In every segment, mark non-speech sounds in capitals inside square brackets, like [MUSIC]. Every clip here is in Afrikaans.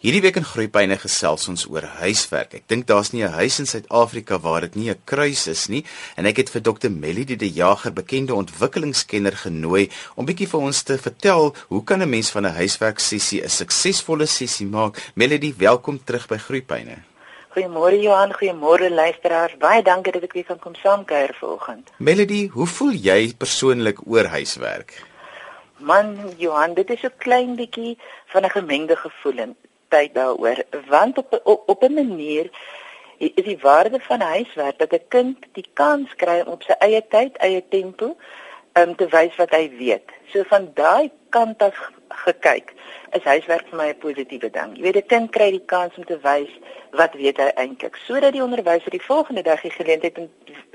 Hierdie week in Groepyne gesels ons oor huiswerk. Ek dink daar's nie 'n huis in Suid-Afrika waar dit nie 'n kruis is nie en ek het vir Dr. Melody de Jager, bekende ontwikkelingskenner genooi om bietjie vir ons te vertel hoe kan 'n mens van 'n huiswerk sessie 'n suksesvolle sessie maak? Melody, welkom terug by Groepyne. Goeiemôre Johan, goeiemôre luisteraars. Baie dankie dat ek weer kan kom saamkuier vanoggend. Melody, hoe voel jy persoonlik oor huiswerk? Man, Johan, dit is so klein bietjie van 'n gemengde gevoelens tyd daaroor want op op, op 'n manier is die waarde van huiswerk dat 'n kind die kans kry om op sy eie tyd, eie tempo om te wys wat hy weet. So van daai kant af gekyk, is huiswerk vir my 'n positiewe ding. Jy weet 'n kind kry die kans om te wys wat weet hy eintlik sodat die onderwyser die volgende dag die geleentheid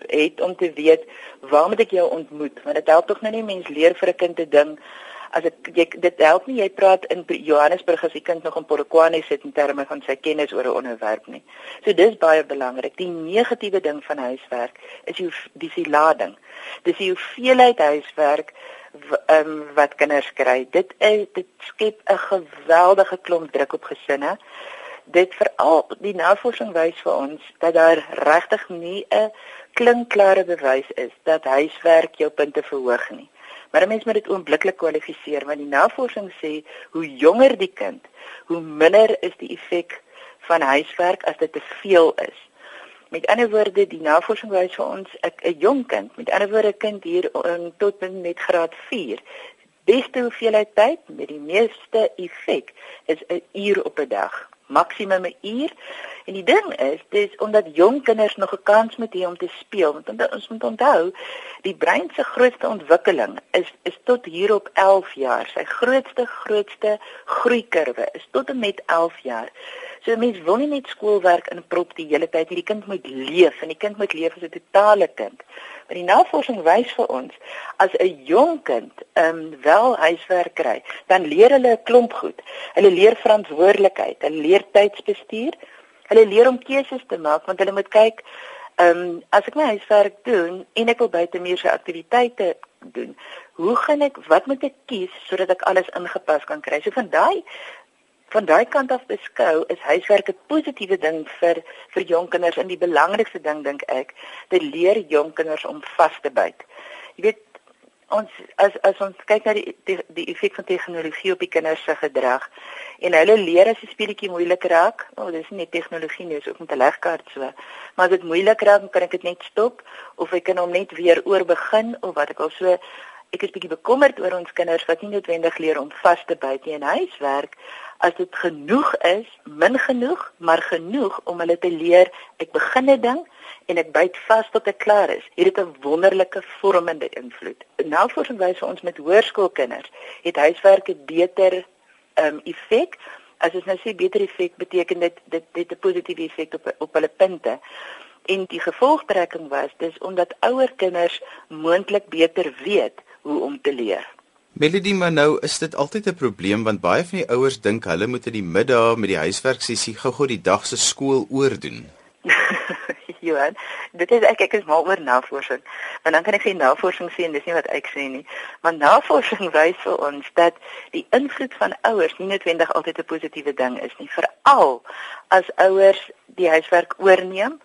het om te weet waar moet ek jou ontmoet want dit help tog nou nie mens leer vir 'n kind te ding as ek jy, dit help nie jy praat in Johannesburg as die kind nog in Polokwane sit in terme van sy kennis oor 'n onderwerp nie. So dis baie belangrik. Die negatiewe ding van huiswerk is die dis die lading. Dis die hoeveelheid huiswerk ehm um, wat kinders kry. Dit is dit skep 'n geweldige klomp druk op gesinne. Dit veral die navorsing wys vir ons dat daar regtig nie 'n klinkklare bewys is dat huiswerk jou punte verhoog nie. Maar 'n mens moet dit oombliklik kwalifiseer want die navorsing sê hoe jonger die kind, hoe minder is die effek van huiswerk as dit te veel is. Met ander woorde, die navorsing wys vir ons 'n jong kind, met ander woorde 'n kind hier um, tot met graad 4, beste hoeveelheid tyd met die meeste effek is 'n uur op 'n dag, maksimum 'n uur. En die ding is, dis omdat jong kinders nog 'n kans moet hê om te speel, want ons moet onthou, die brein se grootste ontwikkeling is is tot hier op 11 jaar. Sy grootste grootste groeikurwe is tot en met 11 jaar. So mense wil nie net skoolwerk inprop die hele tyd nie. Die kind moet leef en die kind moet leef as 'n totale kind. Maar die navorsing wys vir ons as 'n jong kind ehm um, wel huiswerk kry, dan leer hulle 'n klomp goed. Hulle leer verantwoordelikheid, hulle leer tydsbestuur, Hulle leer om keuses te maak want hulle moet kyk, ehm um, as ek my huiswerk doen en ek wil buitemuur se aktiwiteite doen, hoe gaan ek wat moet ek kies sodat ek alles ingepas kan kry? So van daai van daai kant af beskou is huiswerk 'n positiewe ding vir vir jong kinders en die belangrikste ding dink ek, dit leer jong kinders om vas te byt. Jy weet ons as as ons kyk na die die, die effek van tegnologie op die kinders se gedrag en hulle leer as 'n speletjie moeilik raak. O, oh, dis nie tegnologie nie, dis ook met 'n legkaart so. Maar as dit moeilik raak, kan ek dit net stop of ek kan hom net weer oorbegin of wat ek al so ek is bietjie bekommerd oor ons kinders wat nie noodwendig leer om vas te byt nie in huiswerk as dit genoeg is, min genoeg, maar genoeg om hulle te leer ek begin 'n ding en ek byt vas tot ek klaar is. Hier het 'n wonderlike vormende invloed. Navorsing wys vir ons met hoërskoolkinders het huiswerk 'n beter um, effek. As ons nou sê beter effek beteken dit dit het 'n positiewe effek op op hulle punte. En die gevolgtrekking was dis omdat ouer kinders moontlik beter weet hoe om te leer. Melody, maar nou is dit altyd 'n probleem want baie van die ouers dink hulle moet in die middag met die huiswerk sessie gou-gou die dag se skool oordoen. [LAUGHS] Johan, dit is ek ek is mal oor navorsing. Want dan kan ek sê navorsing sê en dis nie wat ek sê nie. Maar navorsing wys vir ons dat die invloed van ouers nie noodwendig altyd 'n positiewe ding is nie, veral as ouers die huiswerk oorneem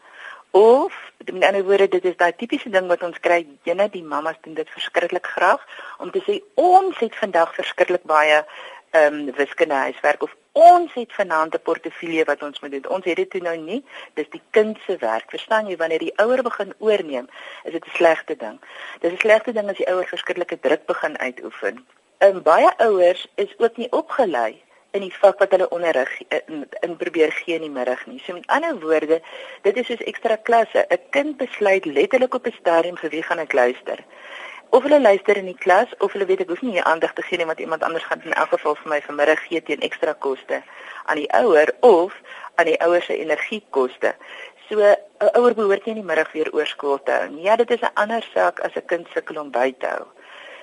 of met ander woorde dit is daai tipiese ding wat ons kry, jene die mammas doen dit verskriklik graag om te sê ons het vandag verskriklik baie ehm um, wiskunde huiswerk of ons het vanaand 'n portefeulje wat ons moet doen. Ons het dit toe nou nie. Dis die kind se werk. Verstaan jy wanneer die ouer begin oorneem, is dit 'n slegte ding. Dis 'n slegte ding as die ouer verskriklike druk begin uitoefen. En ehm, baie ouers is ook nie opgelei in die vak wat hulle onderrig in, in probeer gee in die middag nie. So met ander woorde, dit is soos ekstra klasse. 'n Kind besluit letterlik op 'n stadium vir wie gaan ek luister of hulle luister in die klas of hulle weet ek hoef nie hier aandag te gee nie want iemand anders gaan in elk geval vir my vanmiddag gee teen ekstra koste aan die ouer of aan die ouer se energiekoste. So 'n ouer behoort nie in die middag weer oorskool te hou nie. Ja, dit is 'n ander saak as 'n kind sukkel om by te hou.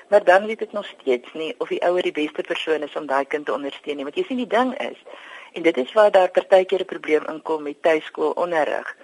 Maar dan weet ek nog steeds nie of die ouer die beste persoon is om daai kind te ondersteun nie. Want jy sien die ding is en dit is waar daar partykeer 'n probleem inkom met tuiskoolonderrig.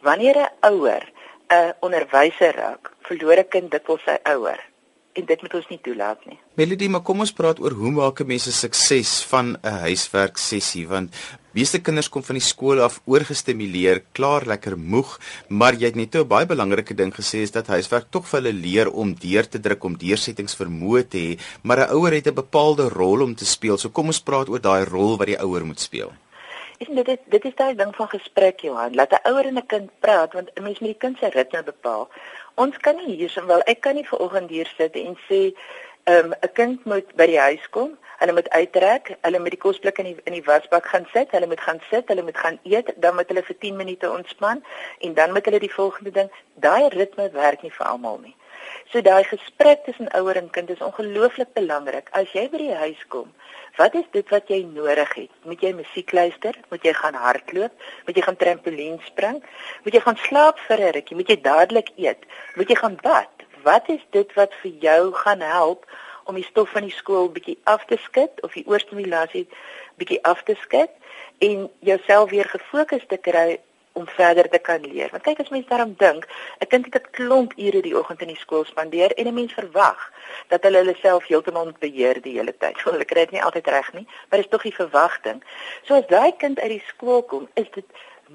Wanneer 'n ouer 'n onderwyser raak, verloor 'n kind dikwels sy ouer. En dit moet ons nie toelaat nie. Melody, maar kom ons praat oor hoe maak 'n mens 'n sukses van 'n huiswerk sessie want meeste kinders kom van die skool af oorgestimuleer, klaar lekker moeg, maar jy het net 'n baie belangrike ding gesê is dat huiswerk tog vir hulle leer om deur te druk om deursettingsvermoë te hê, maar 'n ouer het 'n bepaalde rol om te speel. So kom ons praat oor daai rol wat die ouer moet speel. En dit is dit is daai ding van gesprek Johan, laat 'n ouer en 'n kind praat want 'n mens moet die kind se ritme bepaal. Ons kan nie hierson wel ek kan nie ver oggend hier sit en sê ehm, 'n um, kind moet by die huis kom, hulle moet uittrek, hulle moet die kosblik in die in die wasbak gaan sit, hulle moet gaan sit, hulle moet gaan eet, dan moet hulle vir 10 minute ontspan en dan moet hulle die volgende ding, daai ritme werk nie vir almal nie. So daai gesprek tussen ouer en kind is ongelooflik belangrik. As jy by die huis kom, wat is dit wat jy nodig het? Moet jy musiek luister? Moet jy gaan hardloop? Moet jy gaan trampolien spring? Moet jy gaan slaap vir 'n rukkie? Moet jy dadelik eet? Moet jy gaan bad? Wat is dit wat vir jou gaan help om die stof van die skool bietjie af te skud of die oorstimulasie bietjie af te skud en jouself weer gefokus te kry om verder te kan leer. Want kyk as mens daarom dink, 'n kind het 'n klomp ure die oggend in die skool spandeer en 'n mens verwag dat hulle hulle self heeltemal beheer die hele tyd. [LAUGHS] Hulle kry dit nie altyd reg nie, maar dit is tog die verwagting. So as daai kind uit die skool kom, is dit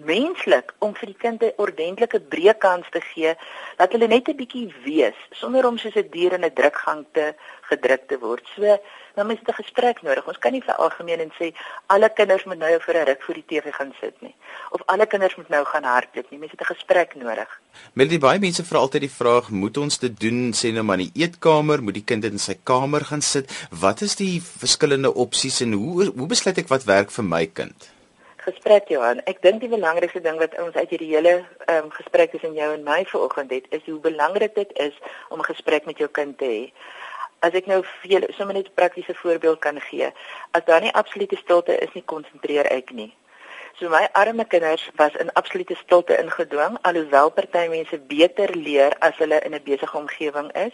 menslik om vir die kind 'n ordentlike breekkans te gee dat hulle net 'n bietjie wees sonder om soos 'n dier in 'n drukgang te gedruk te word. So dan is dit 'n gesprek nodig. Ons kan nie vir algemeen en sê alle kinders moet nou vir 'n ruk voor die TV gaan sit nie of alle kinders moet nou gaan hardloop nie. Mense het 'n gesprek nodig. Melody baie mense vra altyd die vraag, moet ons dit doen sê nou maar in die eetkamer, moet die kind in sy kamer gaan sit? Wat is die verskillende opsies en hoe hoe besluit ek wat werk vir my kind? Gesprek Johan, ek dink die belangrikste ding wat ons uit hierdie hele ehm um, gesprek tussen jou en my vanoggend het, is hoe belangrik dit is om 'n gesprek met jou kind te hê as ek nou vir julle sommer net 'n praktiese voorbeeld kan gee. As daar nie absolute stilte is nie, konsentreer ek nie. So my arme kinders was in absolute stilte ingedwing alhoewel party mense beter leer as hulle in 'n besige omgewing is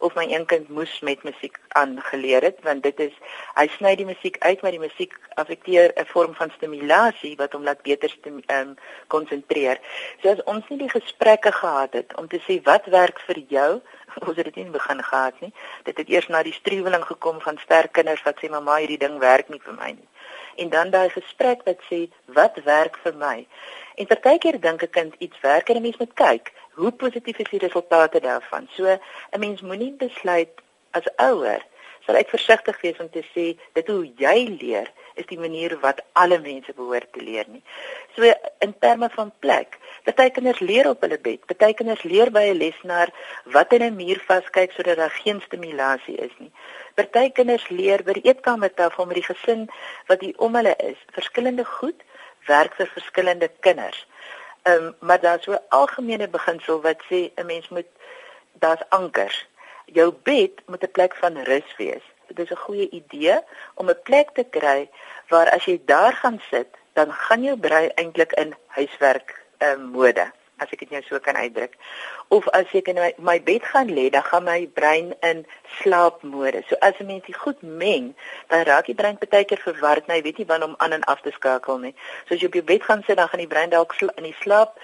of my een kind moes met musiek aangeleer het want dit is hy sny die musiek uit maar die musiek affekteer 'n vorm van stimulasie wat hom laat beter um, konsentreer. So as ons nie die gesprekke gehad het om te sê wat werk vir jou [LAUGHS] ons het dit nie begin gehad nie. Dit het eers na die struweling gekom van sterk kinders wat sê mamma hierdie ding werk nie vir my nie en dan daai gesprek wat sê wat werk vir my. En partykeer dink 'n kind iets werk en 'n mens moet kyk hoe positief is die resultate daarvan. So 'n mens moenie besluit as ouer sal ek versigtig wees om te sê dit hoe jy leer is die manier wat alle mense behoort te leer nie. So in terme van plek, baie kinders leer op hulle bed, baie kinders leer by 'n lesenaar wat in 'n muur vaskyk sodat daar geen stimulasie is nie. Party kinders leer by die eetkamertafel met die gesin wat hier om hulle is. Verskillende goed werk vir verskillende kinders. Ehm um, maar daar's so 'n algemene beginsel wat sê 'n mens moet daar's ankers. Jou bed moet 'n plek van rus wees. Dit is 'n goeie idee om 'n plek te kry waar as jy daar gaan sit, dan gaan jou brein eintlik in huiswerk um, mode as ek dit nou so kan uitdruk. Of as ek in my, my bed gaan lê, dan gaan my brein in slaapmodus. So as 'n mens dit goed meng, dan raak die brein baie keer verward, nou jy weet nie wanneer om aan en af te skakel nie. So as jy op jou bed gaan sit, dan gaan die brein dalk in die slaap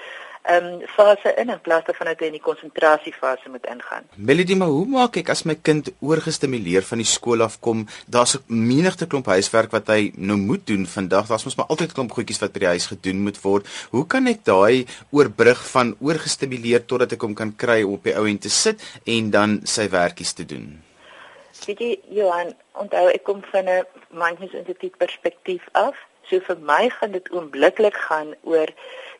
um, fase in in plaas daarvan dat hy in die konsentrasiefase moet ingaan. Melody, maar hoe maak ek as my kind oorgestimuleer van die skool af kom? Daar's 'n menigte klomp huiswerk wat hy nou moet doen vandag. Daar's mos maar altyd klomp goedjies wat by die huis gedoen moet word. Hoe kan ek daai oorbrug van oorgestimuleer totdat ek hom kan kry om op die ou end te sit en dan sy werkies te doen? Weet jy, Johan, onthou ek kom van 'n mindfulness instituut perspektief af. So vir my gaan dit oombliklik gaan oor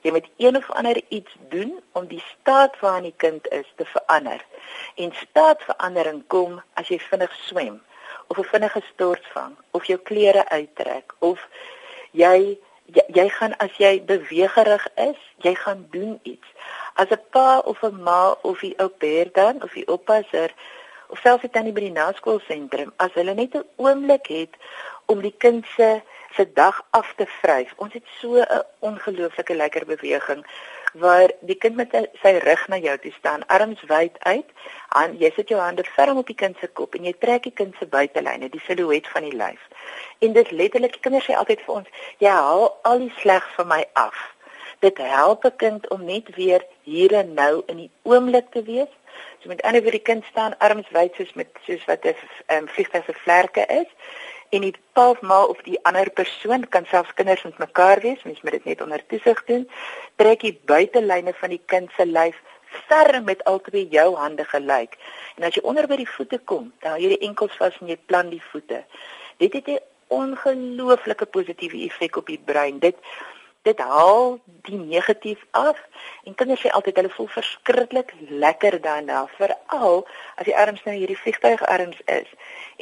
jy moet of ander iets doen om die staat waarin die kind is te verander. En staatsverandering kom as jy vinnig swem of 'n vinnige stort vang of jou klere uittrek of jy jy, jy gaan as jy bewegerig is, jy gaan doen iets. As 'n pa of 'n ma of 'n ou pair dan of 'n oppasser of selfs dit dan by die naskoolsentrum, as hulle net 'n oomblik het om die kind se se dag af te vryf. Ons het so 'n ongelooflike lekker beweging waar die kind met sy rug na jou toe staan, arms wyd uit, en jy sit jou hande ferm op die kind se kop en jy trek die kind se buitelyne, die silhouet van die lyf. En dit letterlik, kinders sê altyd vir ons, jy haal al die sleg van my af. Dit help 'n kind om net weer hier en nou in die oomblik te wees. So met ander woorde die kind staan arms wyd soos met soos wat 'n um, vliegtuig se vlerke is en die paal of die ander persoon kan selfs kinders met mekaar wees, mens moet dit net onder toesig doen. Trek die buitelyne van die kind se lyf ferm met albei jou hande gelyk. En as jy onder by die voete kom, dan hou jy die enkels vas en jy plant die voete. Dit het 'n ongelooflike positiewe effek op die brein. Dit dit haal die negatief af en kinders sê altyd hulle voel verskriklik lekker daarna veral as die arms nou hierdie vliegtuig arms is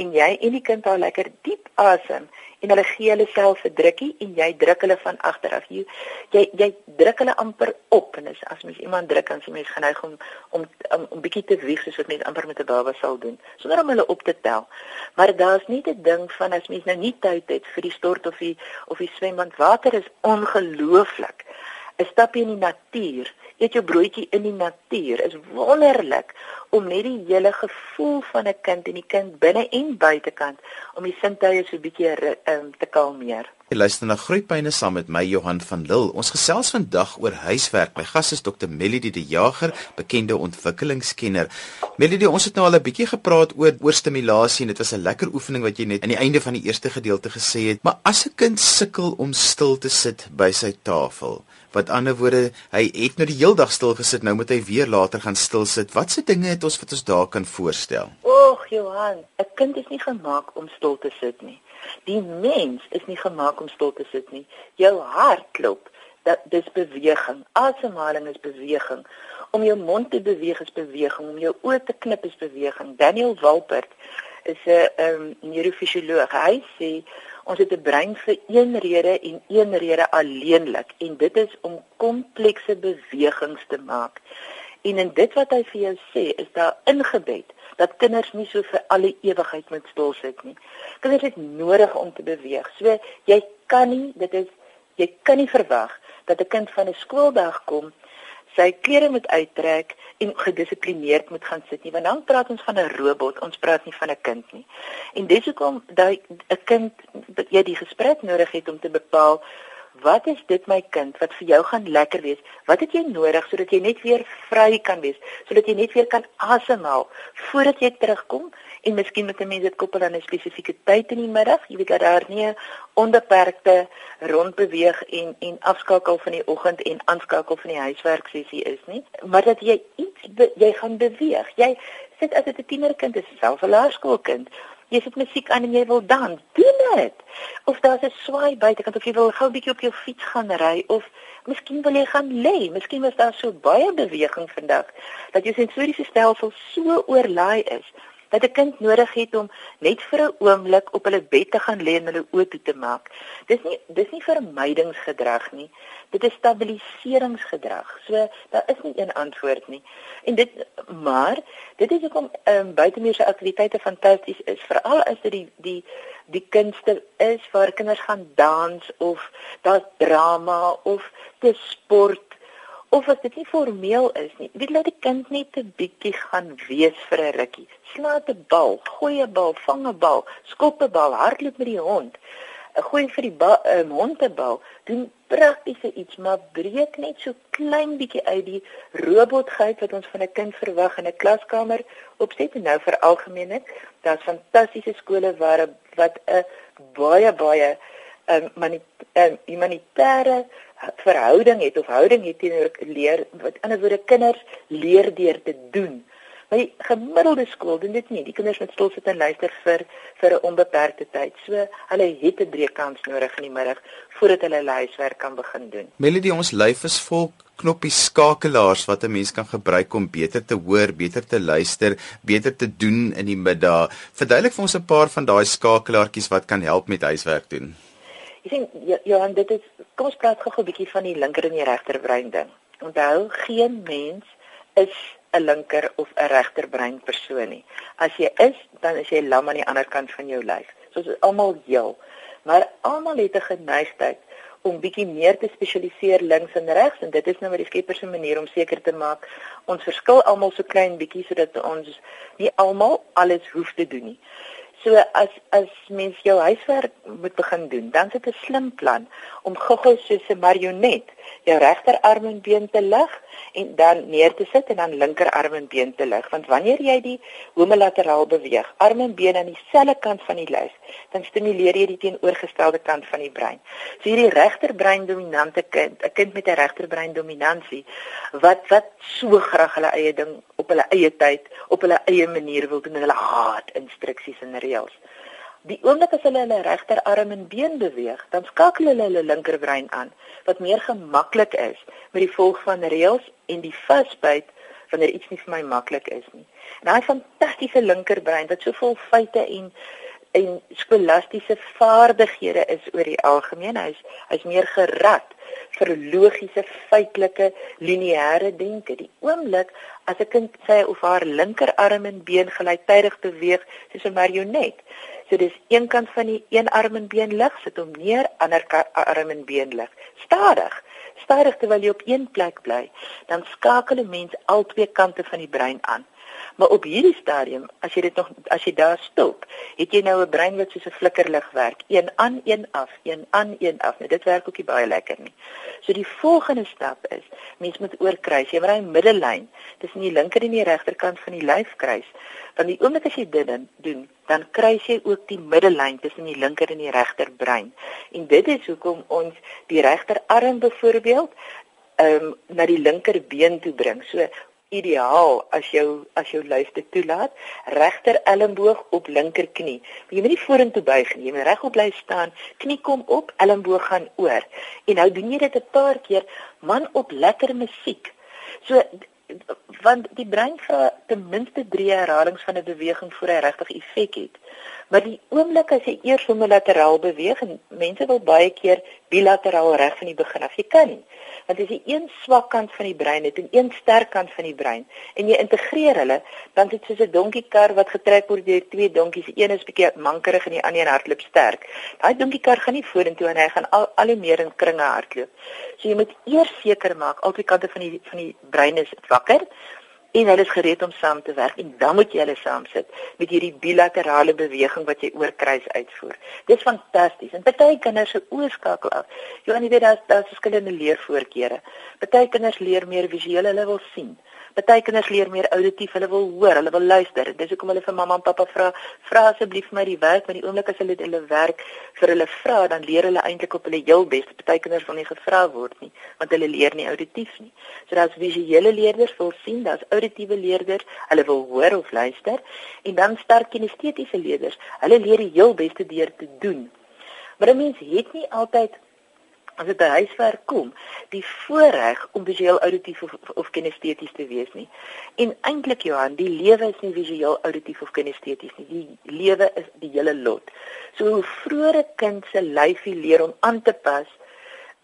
en jy en die kind haal lekker diep asem en hulle gee hulle self 'n drukkie en jy druk hulle van agter af. Jy jy, jy druk hulle amper op en as as mens iemand druk dan sien mens geneig om om om, om bietjie te wieg soos wat mens amper met 'n baba sal doen sonder om hulle op te tel. Maar daar's nie 'n ding van as mens nou nie tyd het vir die stort of die of die swembad water is ongelooflik. 'n Stapie in die natuur eet jou broodjie in die natuur is wonderlik om net die hele gevoel van 'n kind en die kind binne en buitekant om die sintuie so 'n bietjie um, te kalmeer. Jy luister na Groepyne saam met my Johan van Lille. Ons gesels vandag oor huiswerk. My gas is Dr. Melody de Jager, bekende ontwikkelingskenner. Melody, ons het nou al 'n bietjie gepraat oor oorstimulasie en dit was 'n lekker oefening wat jy net aan die einde van die eerste gedeelte gesê het. Maar as 'n kind sukkel om stil te sit by sy tafel, Wat ander woorde, hy het nou die hele dag stil gesit, nou moet hy weer later gaan stil sit. Watse dinge het ons wat ons daar kan voorstel? Och, Johan, 'n kind is nie gemaak om stil te sit nie. Die mens is nie gemaak om stil te sit nie. Jou hart klop. Dat dis beweging. Asemhaling is beweging. Om jou mond te beweeg is beweging, om jou oë te knip is beweging. Daniel Walpert is 'n um, neurofisioloog. Hy sê Ons het 'n brein vir een rede en een rede alleenlik en dit is om komplekse bewegings te maak. En in dit wat hy vir jou sê, is daar ingebed dat kinders nie so vir alle ewigheid moet stil sit nie. Kinders het nodig om te beweeg. So jy kan nie, dit is jy kan nie verwag dat 'n kind van 'n skooldag kom sy klere moet uittrek en gedissiplineerd moet gaan sit nie want dan praat ons van 'n robot ons praat nie van 'n kind nie en dis hoekom dat 'n kind jy die gesprek nodig het om te bepaal wat is dit my kind wat vir jou gaan lekker wees wat het jy nodig sodat jy net weer vry kan wees sodat jy net weer kan asemhaal voordat jy terugkom en miskien met 'n mens dit koppel aan 'n spesifieke tyd in die middag. Jy weet dat daar nie 'n onbeperkte rondbeweeg en en afskakel van die oggend en aanskakel van die huiswerk sessie is nie, maar dat jy iets be, jy gaan beweeg. Jy sit as dit 'n tienerkind is, selfs 'n laerskoolkind. Jy sit musiek aan en jy wil dans. Doen dit. Of daar's 'n swaai buitekant of jy wil gou 'n bietjie op jou fiets gaan ry of miskien wil jy gaan lê. Miskien was daar so baie beweging vandag dat jou sensoriese stelsel so oorlaai is dat 'n kind nodig het om net vir 'n oomblik op hulle bed te gaan lê en hulle oë toe te maak. Dis nie dis nie vermydingsgedrag nie. Dit is stabiliseringsgedrag. So daar is nie een antwoord nie. En dit maar dit is ook om ehm um, buitemuurse aktiwiteite fantasties is veral as dit die die die kunste is waar kinders gaan dans of daar's drama of dis sport of as dit nie formeel is nie. Wie laat die kind net 'n bietjie gaan wees vir 'n rukkie. Slaat 'n bal, gooi 'n bal, vang 'n bal, skop 'n bal, hardloop met die hond. Gooi vir die bal, um, hond 'n bal. Doen praktiese iets, maar breek net so klein bietjie uit die robotgeit wat ons van 'n kind verwag in 'n klaskamer opset en nou vir algemeenheid. Daar's fantastiese skole waar wat 'n baie baie 'n um, um, humanitêre verhouding het of houding het teenoor leer wat ander woorde kinders leer deur te doen. Die gemiddelde skool doen dit nie. Die kinders moet stil sit en luister vir vir 'n onbeperkte tyd. So hulle het 'n breekkans nodig in die middag voordat hulle hulle huiswerk kan begin doen. Melody, ons lyf is vol knoppies skakelaars wat 'n mens kan gebruik om beter te hoor, beter te luister, beter te doen in die middag. Verduidelik vir ons 'n paar van daai skakelaartjies wat kan help met huiswerk doen. Jy sien Johan, dit is kom ons praat gou 'n bietjie van die linker en die regter brein ding. Onthou, geen mens is 'n linker of 'n regter brein persoon nie. As jy is, dan is jy lam aan die ander kant van jou lyf. So is almal heel. Maar almal het 'n geneigtheid om bietjie meer te spesialiseer links en regs en dit is nou wat die Skepper se manier om seker te maak ons verskil almal so klein bietjie sodat ons nie almal alles hoef te doen nie. So as as mens jou huiswerk moet begin doen, dan sit 'n slim plan om gou-gou soos 'n marionet jou regterarm en been te lig en dan neer te sit en dan linkerarm en been te lig. Want wanneer jy die homolateraal beweeg arm en been aan dieselfde kant van die lyf dan stimuleer jy die teenoorgestelde kant van die brein. So hierdie regterbrein dominante kind 'n kind met 'n regterbrein dominansie wat wat so graag hulle eie ding op hulle eie tyd op hulle eie manier wil doen en hulle haat instruksies en reëls Die oomblik as hulle hulle regterarm en been beweeg, dan skakel hulle hulle linkerbrein aan wat meer gemaklik is met die volg van reëls en die vasbyt wanneer iets nie vir my maklik is nie. En daai fantastiese linkerbrein wat so vol feite en en skolastiese vaardighede is oor die algemeen, hy's hy's meer gerad vir logiese feitelike lineêre denke. Die oomblik as 'n kind sy of haar linkerarm en been gelyktydig beweeg soos 'n marionet, So dis een kant van die een arm en been lig, sit hom neer, ander arm en been lig. Stadig. Stadig terwyl jy op een plek bly, dan skakel 'n mens al twee kante van die brein aan. Maar op hierdie stadium, as jy dit nog as jy daar stop, het jy nou 'n brein wat soos 'n flikkerlig werk, een aan, een af, een aan, een af. Nou, dit werk ook nie baie lekker nie. So die volgende stap is, mens moet oorkruis, jy moet daai middellyn tussen die linker en die regterkant van die lyf kruis. Want die oomblik as jy dit doen, dan kruis jy ook die middellyn tussen die linker en die regter brein. En dit is hoekom ons die regterarm byvoorbeeld ehm um, na die linkerbeen toe bring. So ideaal as jou as jou lyf dit toelaat. Regter elmboog op linkerknie. Jy moet nie vorentoe buig nie. Jy moet regop bly staan. Knie kom op, elmboog gaan oor. En nou doen jy dit 'n paar keer man op lekker musiek. So want die brein vra ten minste 3 herhalings van 'n beweging voor hy regtig effek het. Maar die oomblik as jy eers homolateral beweeg en mense wil baie keer bilateraal reg van die begin af, jy kan want as jy een swak kant van die brein het en een sterk kant van die brein en jy integreer hulle, dan is dit soos 'n donkiekar wat getrek word deur twee donkies. Een is bietjie mankerig en die ander een hardloop sterk. Daai donkiekar gaan nie vorentoe en hy gaan al al hoe meer in kringe hardloop. So jy moet eers seker maak al twee kante van die van die brein is wakker en hulle is gereed om saam te werk en dan moet jy hulle saam sit met hierdie bilaterale beweging wat jy oor kruis uitvoer. Dit is fantasties. En baie kinders se oorskakel af. Jy weet daar's daar's verskillende leervoorkeure. Baie kinders leer meer visueel, hulle wil sien. Party kinders leer meer auditief, hulle wil hoor, hulle wil luister. Dis hoekom hulle vir mamma en pappa vra, vra asseblief vir my die werk, maar die oomblik as hulle hulle werk vir hulle vra, dan leer hulle eintlik op hulle heel bes. Party kinders wil nie gevra word nie, want hulle leer nie auditief nie. So daar's visuele leerders wil sien, daar's auditiewe leerders, hulle wil hoor of luister, en dan sterk kinestetiese leerders. Hulle leer die heel beste deur te doen. Maar 'n mens het nie altyd as dit by huiswerk kom, die voorreg om visueel auditief of, of kinesteties te wees nie. En eintlik Johan, die lewe is nie visueel auditief of kinesteties nie. Die lewe is die hele lot. So hoe vroeër 'n kind se lyfie leer om aan te pas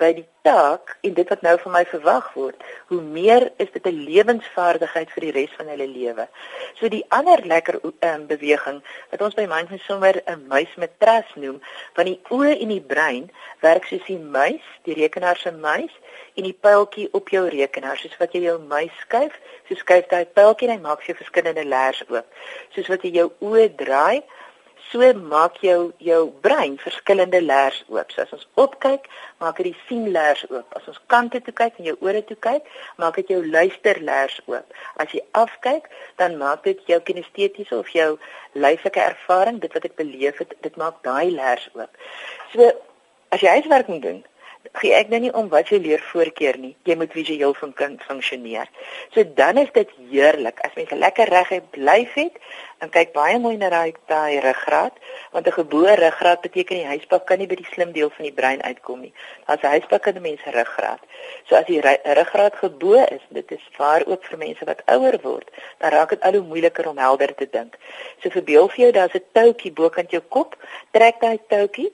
by die taak en dit wat nou van my verwag word, hoe meer is dit 'n lewensvaardigheid vir die res van hulle lewe. So die ander lekker um, beweging wat ons by Mindfulness sommer 'n muis met tras noem, van die oë en die brein werk soos die muis, die rekenaar se muis en die pyltjie op jou rekenaar, soos wat jy jou muis skuif, so skuif daai pyltjie en hy maak sy verskillende leers oop. Soos wat jy jou oë draai, so maak jou jou brein verskillende leers oop. So as ons opkyk, maak dit die sien leers oop. As ons kante toe kyk en jou ore toe kyk, maak dit jou luister leers oop. As jy afkyk, dan maak dit jou kinestetiese of jou lyflike ervaring, dit wat ek beleef het, dit maak daai leers oop. So as jy huiswerk moet doen, gee ek nou nie om wat jy leer voorkeur nie. Jy moet visueel van kind funksioneer. So dan is dit heerlik as mens lekker reg blyf het en kyk baie mooi na daai daai ruggraat, want 'n gebore ruggraat beteken die huispak kan nie by die slim deel van die brein uitkom nie. Daar's 'n huispak in 'n mens ruggraat. So as die ruggraat gebo is, dit is waar ook vir mense wat ouer word, dan raak dit al hoe moeiliker om helder te dink. So verbeel vir jou daar's 'n toutjie bokant jou kop, trek daai toutjie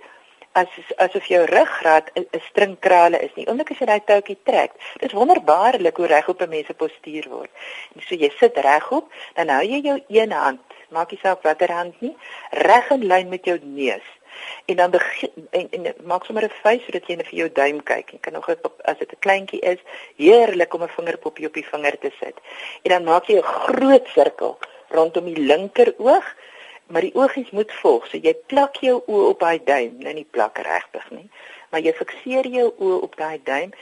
as asof jou ruggraat 'n stringkrale is nie. Omdat as jy daai toutjie trek, dit is wonderbaarlik hoe regop 'n mens se postuur word. En so jy sit regop, dan hou jy jou een hand, maak nie saak watter hand nie, reg in lyn met jou neus. En dan begin en, en maak sommer 'n vuis sodat jy net vir jou duim kyk. Jy kan nog as dit 'n kleintjie is, heerlik om 'n vingerpopjie op die vinger te sit. En dan maak jy 'n groot sirkel rondom die linker oog maar die oogies moet volg. So jy plak jou oë op daai duim, nou nie plak regtig nie, maar jy fikseer jou oë op daai duim.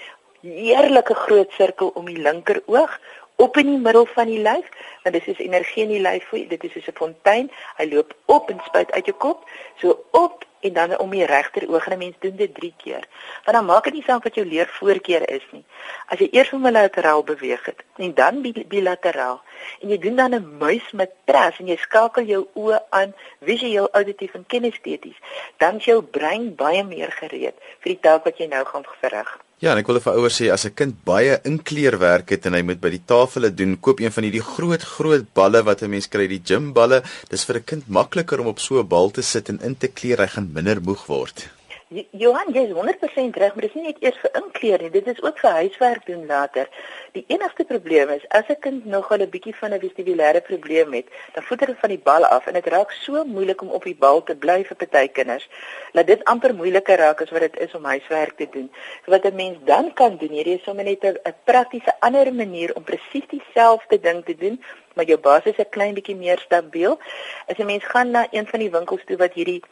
Heerlike groot sirkel om die linker oog op in die middel van die lyf, want dit is energie in die lyf, dit is soos 'n fontein. Hy loop op en spuit uit jou kop, so op en dan om die regter oog en 'n mens doen dit 3 keer. Want dan maak dit nie saak wat jou leer voorkeur is nie. As jy eers homolateral beweeg het en dan bilateraal en jy doen dan 'n muis met pres en jy skakel jou oë aan visueel, auditief en kinesteties, dan is jou brein baie meer gereed vir die taak wat jy nou gaan verrig. Ja, en ek wil vir ouers sê as 'n kind baie inkleerwerk het en hy moet by die tafel doen, koop een van hierdie groot groot balle wat 'n mens kry, die gymballe. Dis vir 'n kind makliker om op so 'n bal te sit en in te kleer, hy gaan minder moeg word. Johan, jy is 100% reg, maar dit is nie net eers vir inkleer nie, dit is ook vir huiswerk doen later. Die enigste probleem is as 'n kind nog al 'n bietjie van 'n vestibulêre probleem het, dan voet dit van die bal af en dit raak so moeilik om op die bal te bly vir party kinders. Laat dit amper moeiliker raak as wat dit is om huiswerk te doen. So wat 'n mens dan kan doen, hierdie is sommer net 'n praktiese ander manier om presies dieselfde ding te doen, maar jou basis 'n klein bietjie meer stabiel. As 'n mens gaan na een van die winkels toe wat hierdie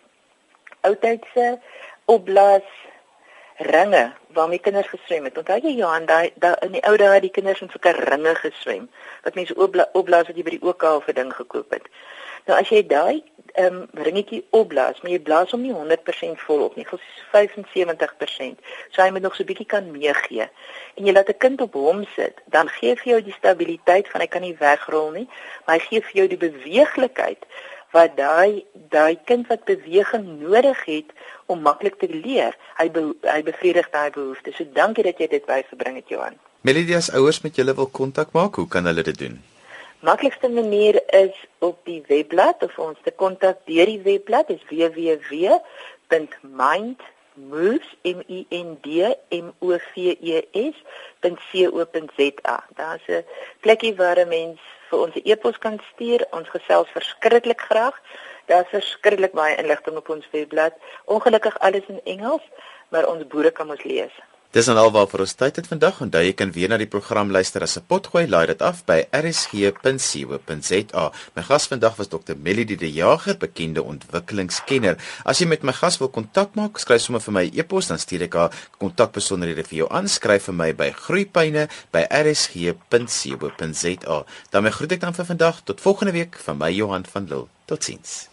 oudtydse opblaas ringe waarmee kinders geswem het. Onthou jy Johan, daai da, in die ou dae het die kinders in sulke ringe geswem wat mense opbla, opblaas wat jy by die OK vir ding gekoop het. Nou as jy daai ehm um, ringetjie opblaas, maar jy blaas hom nie 100% vol op nie, gous 75%. So hy moet nog so bietjie kan meegee. En jy laat 'n kind op hom sit, dan gee vir jou die stabiliteit van hy kan nie wegrol nie, maar hy gee vir jou die beweeglikheid wat daai daai kind wat beweging nodig het om maklik te leer, hy be, hy bevredig daai behoeftes. So dankie dat jy dit bygebring het Johan. Melodias ouers met julle wil kontak maak, hoe kan hulle dit doen? Maklikste manier is op die webblad of ons te kontak deur die webblad is www.mindmoves.co.za. Daar's 'n plekkie waar 'n mens vir ons 'n e-pos kan stuur. Ons gesels verskriklik graag. Daar's verskriklik baie inligting op ons webblad. Ongelukkig alles in Engels, maar ons boere kan ons lees. Dis dan alwaar vir ons tyd het vandag. Onthou jy kan weer na die program luister as 'n potgooi. Laai dit af by rsg.co.za. My gas vandag was Dr. Melody de Jager, bekende ontwikkelingskenner. As jy met my gas wil kontak maak, skryf sommer vir my e-pos dan stuur ek haar kontakbesonderhede vir jou aan. Skryf vir my by groeipyne by rsg.co.za. Dan groet ek dan vir vandag tot volgende week van my Johan van Lille. Totsiens.